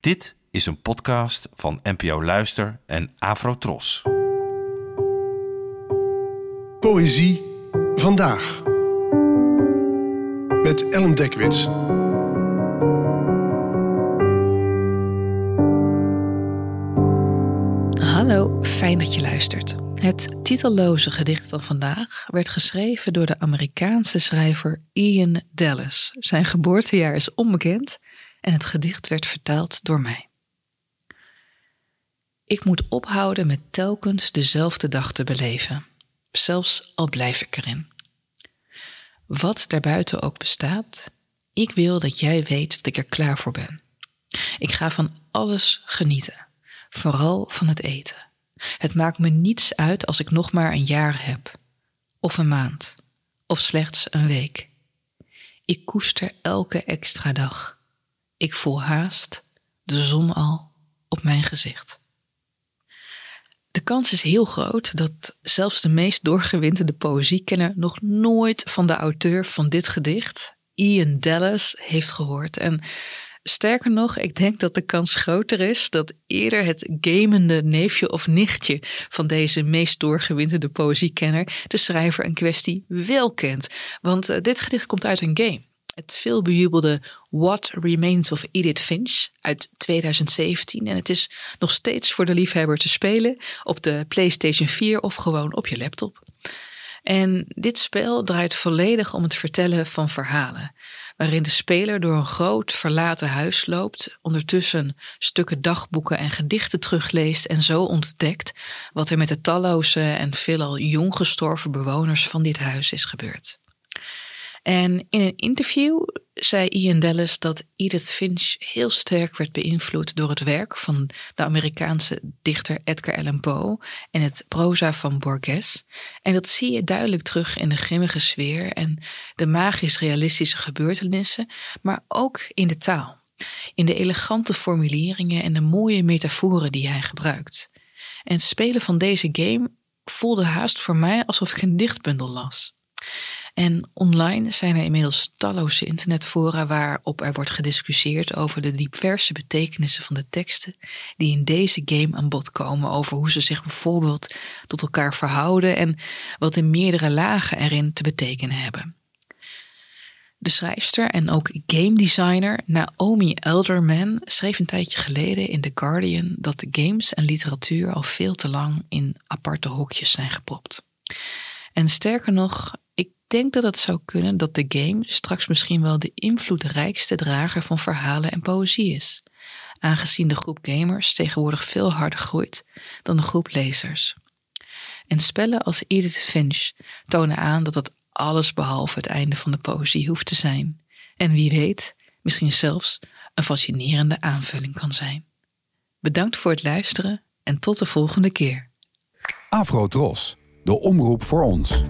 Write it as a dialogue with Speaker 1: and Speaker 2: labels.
Speaker 1: Dit is een podcast van NPO Luister en Afrotros.
Speaker 2: Poëzie vandaag. Met Ellen Dekwits.
Speaker 3: Hallo, fijn dat je luistert. Het titelloze gedicht van vandaag werd geschreven door de Amerikaanse schrijver Ian Dallas. Zijn geboortejaar is onbekend en het gedicht werd vertaald door mij. Ik moet ophouden met telkens dezelfde dag te beleven, zelfs al blijf ik erin. Wat daarbuiten ook bestaat, ik wil dat jij weet dat ik er klaar voor ben. Ik ga van alles genieten, vooral van het eten. Het maakt me niets uit als ik nog maar een jaar heb, of een maand, of slechts een week. Ik koester elke extra dag. Ik voel haast, de zon al op mijn gezicht. De kans is heel groot dat zelfs de meest doorgewinterde poëziekenner nog nooit van de auteur van dit gedicht, Ian Dallas, heeft gehoord. En sterker nog, ik denk dat de kans groter is dat eerder het gamende neefje of nichtje van deze meest doorgewinterde poëziekenner de schrijver in kwestie wel kent. Want eh, dit gedicht komt uit een game het veelbejubelde What Remains of Edith Finch uit 2017. En het is nog steeds voor de liefhebber te spelen op de PlayStation 4 of gewoon op je laptop. En dit spel draait volledig om het vertellen van verhalen, waarin de speler door een groot verlaten huis loopt, ondertussen stukken dagboeken en gedichten terugleest en zo ontdekt wat er met de talloze en veelal jong gestorven bewoners van dit huis is gebeurd. En in een interview zei Ian Dallas dat Edith Finch heel sterk werd beïnvloed door het werk van de Amerikaanse dichter Edgar Allan Poe en het proza van Borges. En dat zie je duidelijk terug in de grimmige sfeer en de magisch-realistische gebeurtenissen, maar ook in de taal. In de elegante formuleringen en de mooie metaforen die hij gebruikt. En het spelen van deze game voelde haast voor mij alsof ik een dichtbundel las. En online zijn er inmiddels talloze internetfora waarop er wordt gediscussieerd over de diverse betekenissen van de teksten die in deze game aan bod komen, over hoe ze zich bijvoorbeeld tot elkaar verhouden en wat in meerdere lagen erin te betekenen hebben. De schrijfster en ook game designer Naomi Elderman schreef een tijdje geleden in The Guardian dat games en literatuur al veel te lang in aparte hokjes zijn gepropt. En sterker nog, denk dat het zou kunnen dat de game straks misschien wel de invloedrijkste drager van verhalen en poëzie is, aangezien de groep gamers tegenwoordig veel harder groeit dan de groep lezers. En spellen als Edith Finch tonen aan dat het alles behalve het einde van de poëzie hoeft te zijn. En wie weet, misschien zelfs een fascinerende aanvulling kan zijn. Bedankt voor het luisteren en tot de volgende keer.
Speaker 4: Afro Tros, de omroep voor ons.